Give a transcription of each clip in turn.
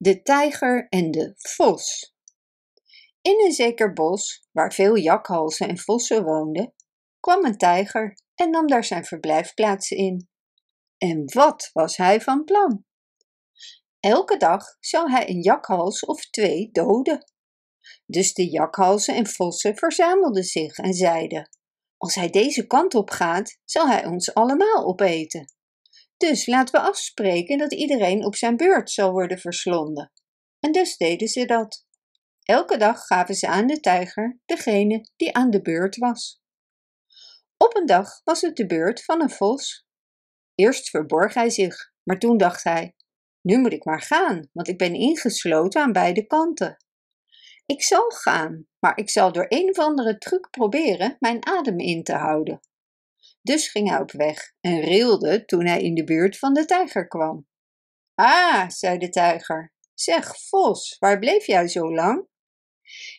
De tijger en de vos. In een zeker bos, waar veel jakhalzen en vossen woonden, kwam een tijger en nam daar zijn verblijfplaats in. En wat was hij van plan? Elke dag zou hij een jakhals of twee doden. Dus de jakhalzen en vossen verzamelden zich en zeiden: Als hij deze kant op gaat, zal hij ons allemaal opeten. Dus laten we afspreken dat iedereen op zijn beurt zal worden verslonden. En dus deden ze dat. Elke dag gaven ze aan de tijger degene die aan de beurt was. Op een dag was het de beurt van een vos. Eerst verborg hij zich, maar toen dacht hij: Nu moet ik maar gaan, want ik ben ingesloten aan beide kanten. Ik zal gaan, maar ik zal door een of andere truc proberen mijn adem in te houden. Dus ging hij op weg en rilde toen hij in de buurt van de tijger kwam. Ah, zei de tijger, zeg, vos, waar bleef jij zo lang?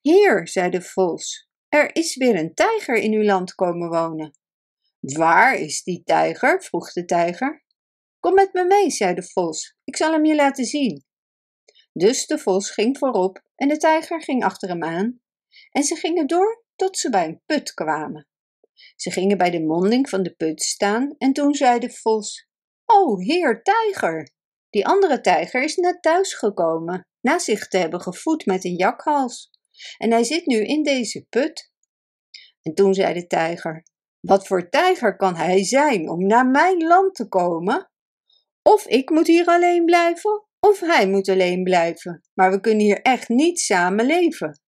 Hier, zei de vos, er is weer een tijger in uw land komen wonen. Waar is die tijger? vroeg de tijger. Kom met me mee, zei de vos, ik zal hem je laten zien. Dus de vos ging voorop en de tijger ging achter hem aan, en ze gingen door tot ze bij een put kwamen. Ze gingen bij de monding van de put staan en toen zei de vos: O, heer tijger! Die andere tijger is net thuis gekomen, na zich te hebben gevoed met een jakhals. En hij zit nu in deze put. En toen zei de tijger: Wat voor tijger kan hij zijn om naar mijn land te komen? Of ik moet hier alleen blijven, of hij moet alleen blijven, maar we kunnen hier echt niet samen leven.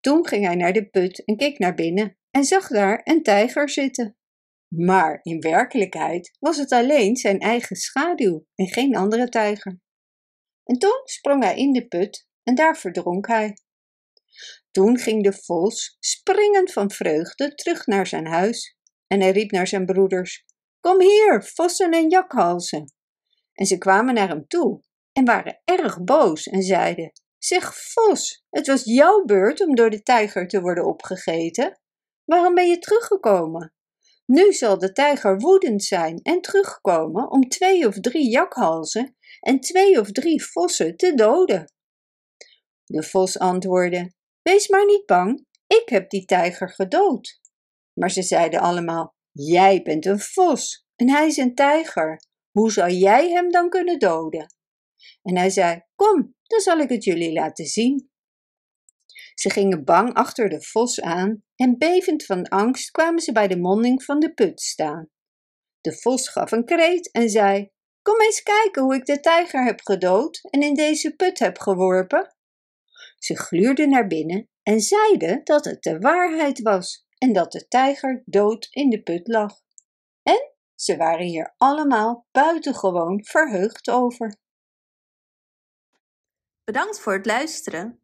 Toen ging hij naar de put en keek naar binnen en zag daar een tijger zitten. Maar in werkelijkheid was het alleen zijn eigen schaduw en geen andere tijger. En toen sprong hij in de put en daar verdronk hij. Toen ging de vos springend van vreugde terug naar zijn huis en hij riep naar zijn broeders: Kom hier, vossen en jakhalzen. En ze kwamen naar hem toe en waren erg boos en zeiden: Zeg, vos, het was jouw beurt om door de tijger te worden opgegeten. Waarom ben je teruggekomen? Nu zal de tijger woedend zijn en terugkomen om twee of drie jakhalzen en twee of drie vossen te doden. De vos antwoordde: Wees maar niet bang, ik heb die tijger gedood. Maar ze zeiden allemaal: Jij bent een vos en hij is een tijger. Hoe zou jij hem dan kunnen doden? En hij zei: Kom, dan zal ik het jullie laten zien. Ze gingen bang achter de vos aan en bevend van angst kwamen ze bij de monding van de put staan. De vos gaf een kreet en zei: Kom eens kijken hoe ik de tijger heb gedood en in deze put heb geworpen. Ze gluurden naar binnen en zeiden dat het de waarheid was en dat de tijger dood in de put lag. En ze waren hier allemaal buitengewoon verheugd over. Bedankt voor het luisteren.